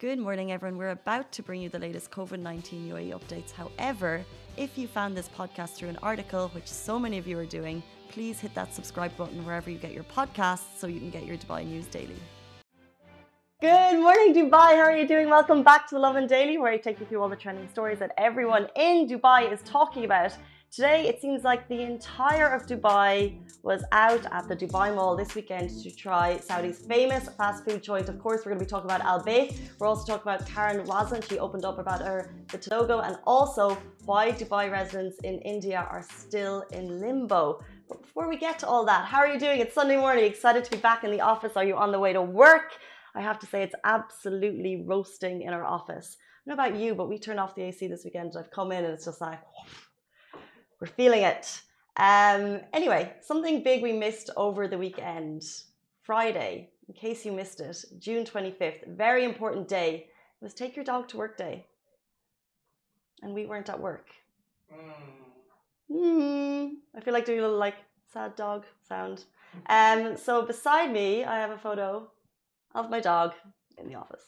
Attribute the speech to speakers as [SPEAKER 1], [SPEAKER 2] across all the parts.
[SPEAKER 1] Good morning, everyone. We're about to bring you the latest COVID 19 UAE updates. However, if you found this podcast through an article, which so many of you are doing, please hit that subscribe button wherever you get your podcasts so you can get your Dubai news daily. Good morning, Dubai. How are you doing? Welcome back to the Lovin Daily, where I take you through all the trending stories that everyone in Dubai is talking about. Today, it seems like the entire of Dubai was out at the Dubai Mall this weekend to try Saudi's famous fast food joint. Of course, we're going to be talking about Al Baik. We're also talking about Karen Wazen. She opened up about her vitiligo and also why Dubai residents in India are still in limbo. But before we get to all that, how are you doing? It's Sunday morning. Excited to be back in the office. Are you on the way to work? I have to say, it's absolutely roasting in our office. I don't know about you, but we turned off the AC this weekend. I've come in and it's just like, we're feeling it. Um, anyway, something big we missed over the weekend. Friday, in case you missed it, June 25th, very important day. It was Take Your Dog to Work Day. And we weren't at work. Mm. Mm. I feel like doing a little like sad dog sound. Um, so beside me, I have a photo of my dog in the office.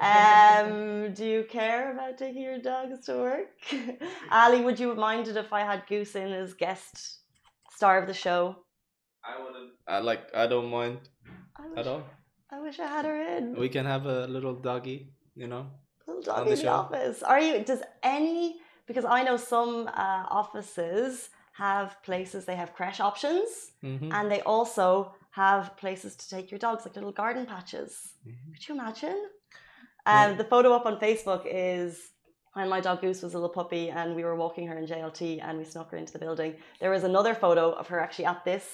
[SPEAKER 1] Um, do you care about taking your dogs to work? Ali, would you have minded if I had Goose in as guest star of the show?
[SPEAKER 2] I wouldn't. I like. I don't mind
[SPEAKER 1] wish,
[SPEAKER 2] at all.
[SPEAKER 1] I wish I had her in.
[SPEAKER 2] We can have a little doggy, you know.
[SPEAKER 1] Little doggy the in the office. Are you? Does any? Because I know some uh, offices have places they have creche options, mm-hmm. and they also have places to take your dogs, like little garden patches. Mm-hmm. Could you imagine? Um, the photo up on Facebook is when my dog Goose was a little puppy and we were walking her in JLT and we snuck her into the building. There was another photo of her actually at this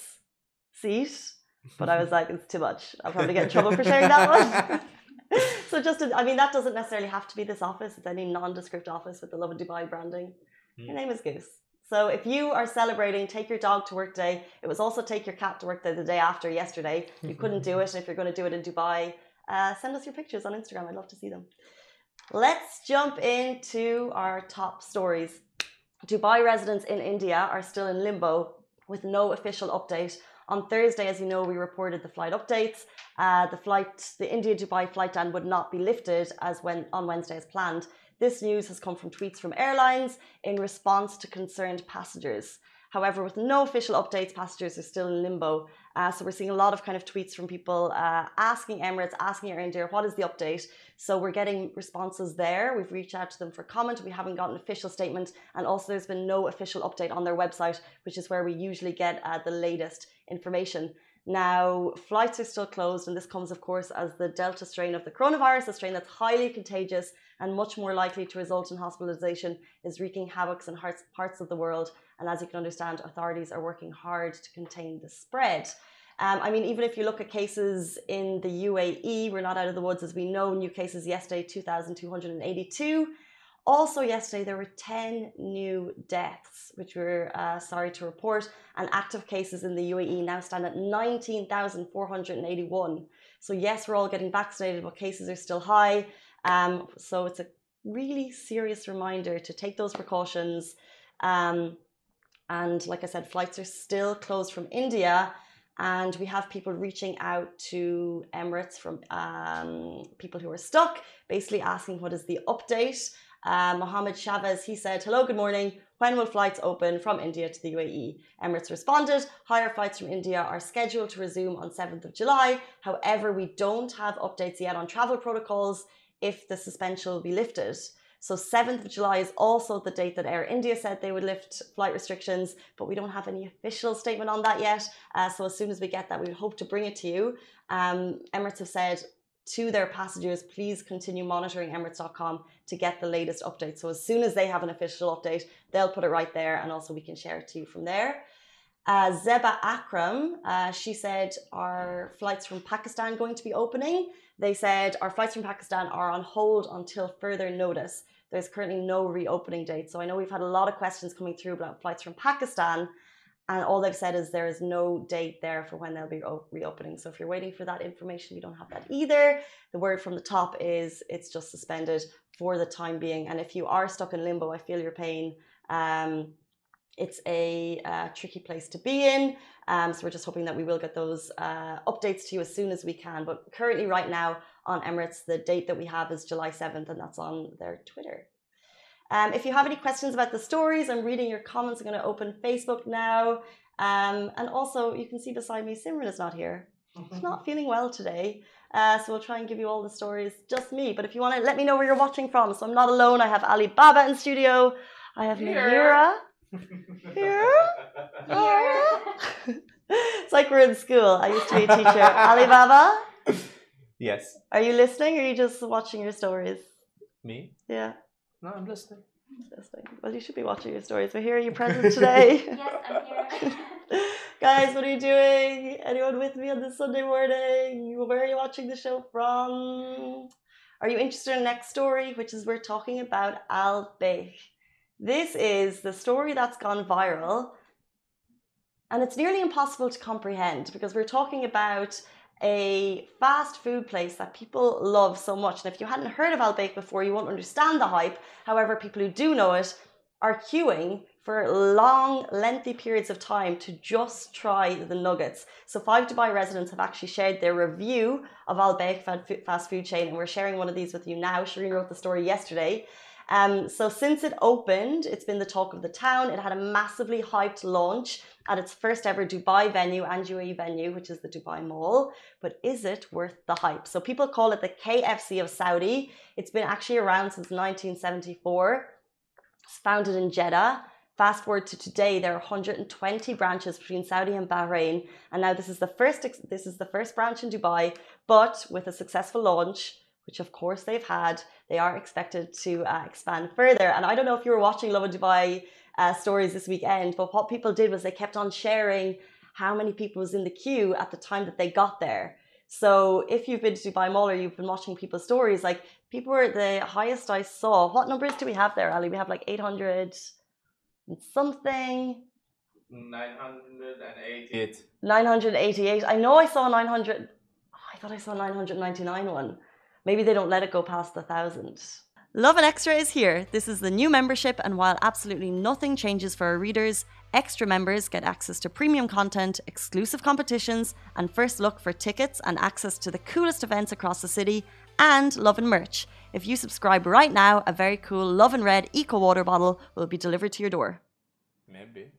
[SPEAKER 1] seat, but I was like, it's too much. I'll probably get in trouble for sharing that one. so just, to, I mean, that doesn't necessarily have to be this office. It's any nondescript office with the Lovin Dubai branding. Mm. Her name is Goose. So if you are celebrating Take Your Dog to Work Day, it was also Take Your Cat to Work Day the day after yesterday. You couldn't do it. If you're going to do it in Dubai, uh, send us your pictures on Instagram. I'd love to see them. Let's jump into our top stories. Dubai residents in India are still in limbo with no official update. On Thursday, as you know, we reported the flight updates. Uh, the flight, the India Dubai flight ban would not be lifted as when on Wednesday as planned. This news has come from tweets from airlines in response to concerned passengers. However, with no official updates, passengers are still in limbo. Uh, so we're seeing a lot of kind of tweets from people uh, asking Emirates, asking Air India, what is the update? So we're getting responses there. We've reached out to them for comment. We haven't got an official statement, and also there's been no official update on their website, which is where we usually get uh, the latest information. Now, flights are still closed, and this comes, of course, as the Delta strain of the coronavirus, a strain that's highly contagious and much more likely to result in hospitalization, is wreaking havoc in parts of the world. And as you can understand, authorities are working hard to contain the spread. Um, I mean, even if you look at cases in the UAE, we're not out of the woods, as we know. New cases yesterday, 2,282. Also, yesterday, there were 10 new deaths, which we're uh, sorry to report, and active cases in the UAE now stand at 19,481. So, yes, we're all getting vaccinated, but cases are still high. Um, so, it's a really serious reminder to take those precautions. Um, and like I said, flights are still closed from India. And we have people reaching out to Emirates from um, people who are stuck, basically asking what is the update. Uh, Mohammed Chavez, he said, Hello, good morning. When will flights open from India to the UAE? Emirates responded, Higher flights from India are scheduled to resume on 7th of July. However, we don't have updates yet on travel protocols if the suspension will be lifted. So 7th of July is also the date that Air India said they would lift flight restrictions, but we don't have any official statement on that yet. Uh, so as soon as we get that, we hope to bring it to you. Um, Emirates have said to their passengers, please continue monitoring emirates.com to get the latest update. So as soon as they have an official update, they'll put it right there and also we can share it to you from there. Uh, Zeba Akram, uh, she said, Are flights from Pakistan going to be opening? They said, Our flights from Pakistan are on hold until further notice. There's currently no reopening date. So I know we've had a lot of questions coming through about flights from Pakistan. And all they've said is there is no date there for when they'll be reopening. So if you're waiting for that information, we don't have that either. The word from the top is it's just suspended for the time being. And if you are stuck in limbo, I feel your pain. Um, it's a uh, tricky place to be in. Um, so we're just hoping that we will get those uh, updates to you as soon as we can. But currently, right now, on Emirates. The date that we have is July 7th, and that's on their Twitter. Um, if you have any questions about the stories, I'm reading your comments. I'm going to open Facebook now. Um, and also, you can see beside me, Simran is not here. She's not feeling well today. Uh, so we'll try and give you all the stories, just me. But if you want to let me know where you're watching from, so I'm not alone. I have Alibaba in studio. I have Mahira. Here. Here. it's like we're in school. I used to be a teacher. Alibaba?
[SPEAKER 2] Yes.
[SPEAKER 1] are you listening or are you just watching your stories?
[SPEAKER 2] Me?
[SPEAKER 1] Yeah,
[SPEAKER 2] No, I'm listening.
[SPEAKER 1] listening. Well, you should be watching your stories. But here, are you present today?
[SPEAKER 3] Yes, I'm here.
[SPEAKER 1] Guys, what are you doing? Anyone with me on this Sunday morning? Where are you watching the show from? Are you interested in the next story, which is we're talking about Al Baik? This is the story that's gone viral, and it's nearly impossible to comprehend because we're talking about a fast food place that people love so much. And if you hadn't heard of Al before, you won't understand the hype. However, people who do know it are queuing for long, lengthy periods of time to just try the nuggets. So, five Dubai residents have actually shared their review of Al fast food chain, and we're sharing one of these with you now. Shireen wrote the story yesterday. Um, so, since it opened, it's been the talk of the town. It had a massively hyped launch at its first ever Dubai venue and UAE venue, which is the Dubai Mall. But is it worth the hype? So, people call it the KFC of Saudi. It's been actually around since 1974. It's founded in Jeddah. Fast forward to today, there are 120 branches between Saudi and Bahrain, and now this is the first this is the first branch in Dubai. But with a successful launch, which of course they've had, they are expected to uh, expand further. And I don't know if you were watching Lovin Dubai uh, stories this weekend, but what people did was they kept on sharing how many people was in the queue at the time that they got there. So if you've been to Dubai Mall or you've been watching people's stories, like people were the highest I saw. What numbers do we have there, Ali? We have like 800 and something.
[SPEAKER 2] 988.
[SPEAKER 1] 988. I know I saw 900. Oh, I thought I saw 999 one. Maybe they don't let it go past the thousand. Lovin Extra is here. This is the new membership, and while absolutely nothing changes for our readers, extra members get access to premium content, exclusive competitions, and first look for tickets and access to the coolest events across the city, and Lovin merch. If you subscribe right now, a very cool Lovin Red Eco Water bottle will be delivered to your door.
[SPEAKER 2] Maybe.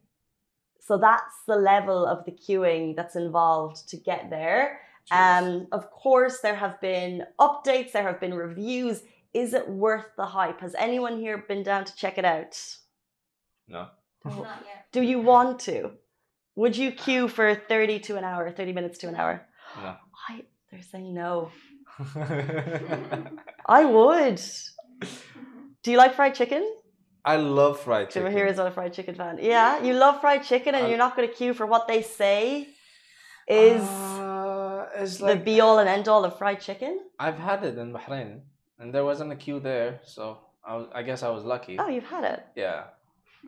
[SPEAKER 1] So that's the level of the queuing that's involved to get there. Um, of course, there have been updates, there have been reviews. Is it worth the hype? Has anyone here been down to check it out?
[SPEAKER 2] No.
[SPEAKER 3] Not yet.
[SPEAKER 1] Do you want to? Would you queue for 30 to an hour, 30 minutes to an hour?
[SPEAKER 2] No.
[SPEAKER 1] I, they're saying no. I would. Do you like fried chicken?
[SPEAKER 2] I love fried
[SPEAKER 1] So
[SPEAKER 2] chicken.
[SPEAKER 1] here is not a fried chicken fan. Yeah, you love fried chicken and
[SPEAKER 2] I-
[SPEAKER 1] you're not going to queue for what they say is
[SPEAKER 2] Uh, it's
[SPEAKER 1] the be all and end all of fried chicken.
[SPEAKER 2] I've had it in Bahrain, and there wasn't a queue there, so I, was, I guess I was lucky.
[SPEAKER 1] Oh, you've had it.
[SPEAKER 2] Yeah.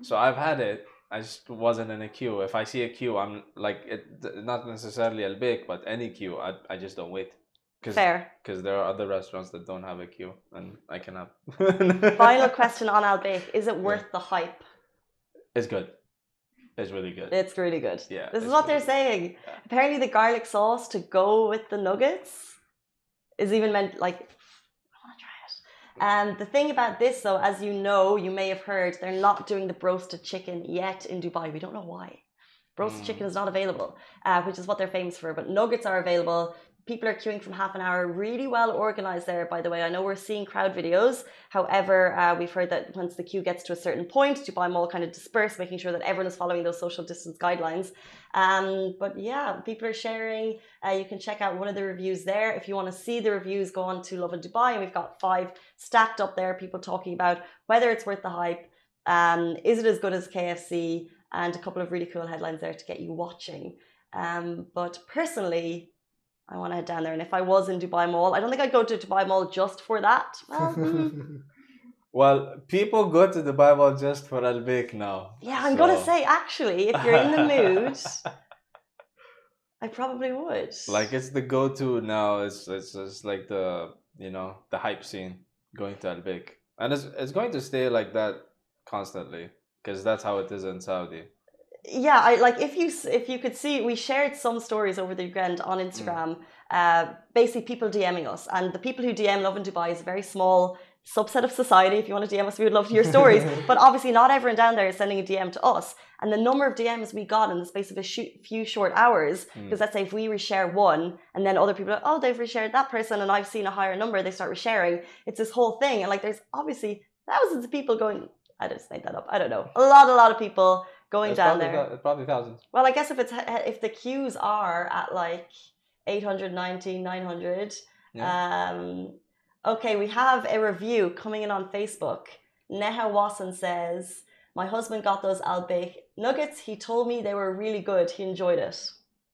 [SPEAKER 2] So I've had it. I just wasn't in a queue. If I see a queue, I'm like it. Not necessarily Al Baik, but any queue, I I just don't wait. Cause,
[SPEAKER 1] Fair.
[SPEAKER 2] Because there are other restaurants that don't have a queue, and I can have.
[SPEAKER 1] Final question on Al Baik. Is it worth the hype?
[SPEAKER 2] It's good. It's really good.
[SPEAKER 1] It's really good.
[SPEAKER 2] Yeah,
[SPEAKER 1] This is what
[SPEAKER 2] really
[SPEAKER 1] they're
[SPEAKER 2] good.
[SPEAKER 1] saying.
[SPEAKER 2] Yeah.
[SPEAKER 1] Apparently, the garlic sauce to go with the nuggets is even meant like. I want to try it. And the thing about this, though, as you know, you may have heard, they're not doing the roasted chicken yet in Dubai. We don't know why. Roasted
[SPEAKER 2] Mm.
[SPEAKER 1] chicken is not available, uh, which is what they're famous for. But nuggets are available. People are queuing from half an hour. Really well organized there, by the way. I know we're seeing crowd videos. However, uh, we've heard that once the queue gets to a certain point, Dubai Mall kind of disperse, making sure that everyone is following those social distance guidelines. Um, but yeah, people are sharing. Uh, you can check out one of the reviews there. If you want to see the reviews, go on to Lovin Dubai, and we've got five stacked up there. People talking about whether it's worth the hype. Um, is it as good as KFC? And a couple of really cool headlines there to get you watching. Um, but personally, I want to head down there. And if I was in Dubai Mall, I don't think I'd go to Dubai Mall just for that. Well, hmm.
[SPEAKER 2] well, people go to Dubai Mall just for Al Baik now.
[SPEAKER 1] yeah, I'm gonna say actually, if you're in the mood, I probably would.
[SPEAKER 2] like it's the go-to now. It's it's just like the you know the hype scene going to Al Baik, and it's it's going to stay like that constantly because that's how it is in Saudi.
[SPEAKER 1] Yeah, I like if you if you could see, we shared some stories over the weekend on Instagram uh, basically people DMing us, and the people who DM Lovin Dubai is a very small subset of society. If you want to DM us, we would love to hear stories. but obviously, not everyone down there is sending a DM to us. And the number of DMs we got in the space of a few short hours, because let's say if we reshare one, and then other people are, oh, they've reshared that person, and I've seen a higher number, they start resharing. It's this whole thing, and like there's obviously thousands of people going. I just made that up. I don't know. A lot, a lot of people going
[SPEAKER 2] It's
[SPEAKER 1] down
[SPEAKER 2] probably,
[SPEAKER 1] there.
[SPEAKER 2] thou- probably thousands.
[SPEAKER 1] Well, I guess if it's if the queues are at like 890, 900.
[SPEAKER 2] Yeah.
[SPEAKER 1] Um, okay, we have a review coming in on Facebook. Neha Wasson says, "My husband got those Al Baik nuggets. He told me they were really good. He enjoyed it."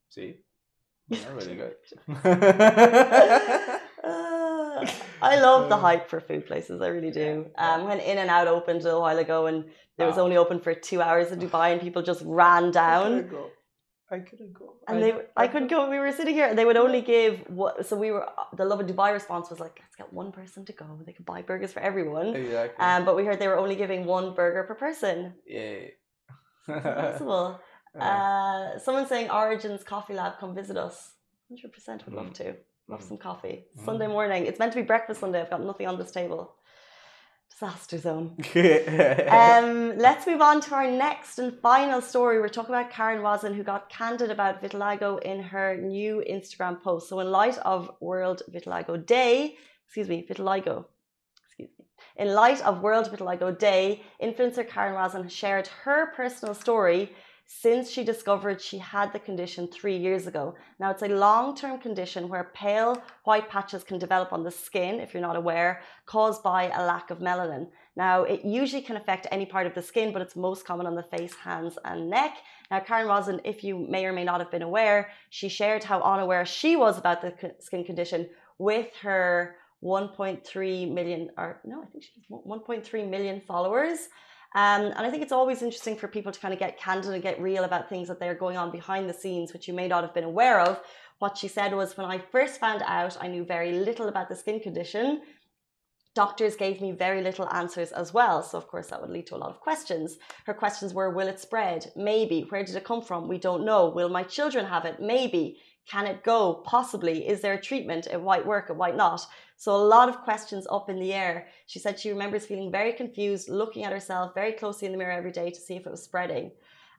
[SPEAKER 2] See, they're really good.
[SPEAKER 1] Uh, I love the hype for food places. I really do. Um, when In-N-Out opened a while ago, and it was only open for two hours in Dubai, and people just ran
[SPEAKER 2] I
[SPEAKER 1] down.
[SPEAKER 2] couldn't go. I couldn't go.
[SPEAKER 1] And they, I couldn't go. We were sitting here, and they would only give what. So we were. The Lovin Dubai response was like, "Let's get one person to go. They could buy burgers for everyone."
[SPEAKER 2] Exactly.
[SPEAKER 1] Um, but we heard they were only giving one burger per person.
[SPEAKER 2] Yay.
[SPEAKER 1] Possible. Uh, someone saying Origins Coffee Lab, come visit us. Hundred percent would love
[SPEAKER 2] Mm.
[SPEAKER 1] to. Love
[SPEAKER 2] Mm.
[SPEAKER 1] some coffee.
[SPEAKER 2] Mm.
[SPEAKER 1] Sunday morning. It's meant to be breakfast Sunday. I've got nothing on this table. Disaster zone. Um, let's move on to our next and final story. We're talking about Karen Wazen, who got candid about vitiligo in her new Instagram post. So, in light of World Vitiligo Day, excuse me, vitiligo, excuse me, in light of World Vitiligo Day, influencer Karen Wazen shared her personal story since she discovered she had the condition three years ago. Now, it's a long term condition where pale white patches can develop on the skin, if you're not aware, caused by a lack of melanin. Now, it usually can affect any part of the skin, but it's most common on the face, hands, and neck. Now, Karen Wazen, if you may or may not have been aware, she shared how unaware she was about the skin condition with her 1.3 million, or no, I think she has 1.3 million followers. Um, and I think it's always interesting for people to kind of get candid and get real about things that they're going on behind the scenes, which you may not have been aware of. What she said was, when I first found out, I knew very little about the skin condition. Doctors gave me very little answers as well. So, of course, that would lead to a lot of questions. Her questions were Will it spread? Maybe. Where did it come from? We don't know. Will my children have it? Maybe. Can it go? Possibly. Is there a treatment? It might work, it might not. So, a lot of questions up in the air. She said she remembers feeling very confused, looking at herself very closely in the mirror every day to see if it was spreading.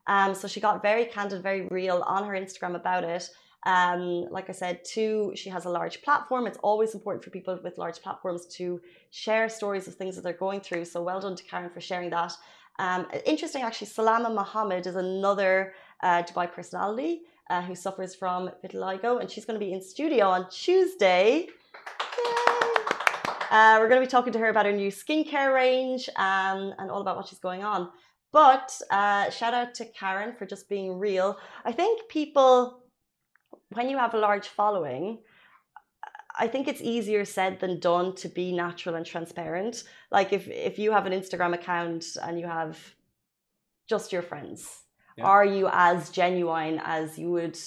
[SPEAKER 1] Um, so, she got very candid, very real on her Instagram about it. Um, like I said, two, she has a large platform. It's always important for people with large platforms to share stories of things that they're going through. So well done to Karen for sharing that. Um, interesting, actually, Salama Mohammed is another uh, Dubai personality uh, who suffers from vitiligo, and she's going to be in studio on Tuesday. Uh, we're going to be talking to her about her new skincare range um, and all about what she's going on. But uh, shout out to Karen for just being real. I think people, when you have a large following, I think it's easier said than done to be natural and transparent. Like if if you have an Instagram account and you have just your friends,
[SPEAKER 2] Yeah.
[SPEAKER 1] are you as genuine as you would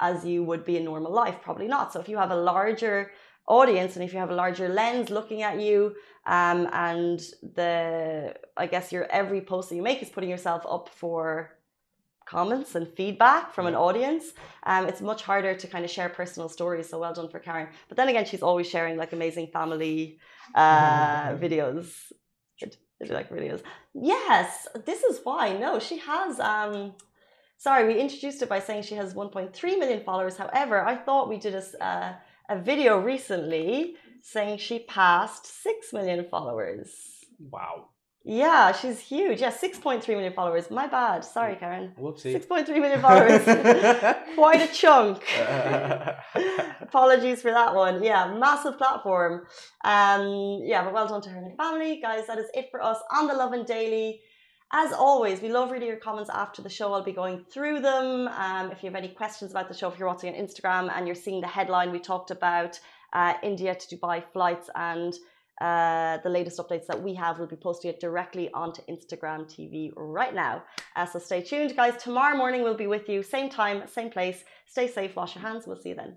[SPEAKER 1] as you would be in normal life? Probably not. So if you have a larger audience and if you have a larger lens looking at you, um, and the I guess your every post that you make is putting yourself up for comments and feedback from an audience. Um, it's much harder to kind of share personal stories. So well done for Karen. But then again, she's always sharing like amazing family uh, videos. If you like videos, yes, this is why. No, she has. Um, sorry, we introduced it by saying she has 1.3 million followers. However, I thought we did a, uh, a video recently saying she passed 6 million followers.
[SPEAKER 2] Wow.
[SPEAKER 1] Yeah, she's huge. Yeah, 6.3 million followers. My bad. Sorry, Karen.
[SPEAKER 2] Whoopsie.
[SPEAKER 1] 6.3 million followers. Quite a chunk. Apologies for that one. Yeah, massive platform. Um, yeah, but well done to her and her family. Guys, that is it for us on the Lovin Daily. As always, we love reading your comments after the show. I'll be going through them. Um, if you have any questions about the show, if you're watching on Instagram and you're seeing the headline, we talked about uh, India to Dubai flights and uh, the latest updates that we have. We'll be posting it directly onto Instagram TV right now. Uh, so stay tuned, guys. Tomorrow morning we'll be with you, same time, same place. Stay safe, wash your hands. We'll see you then.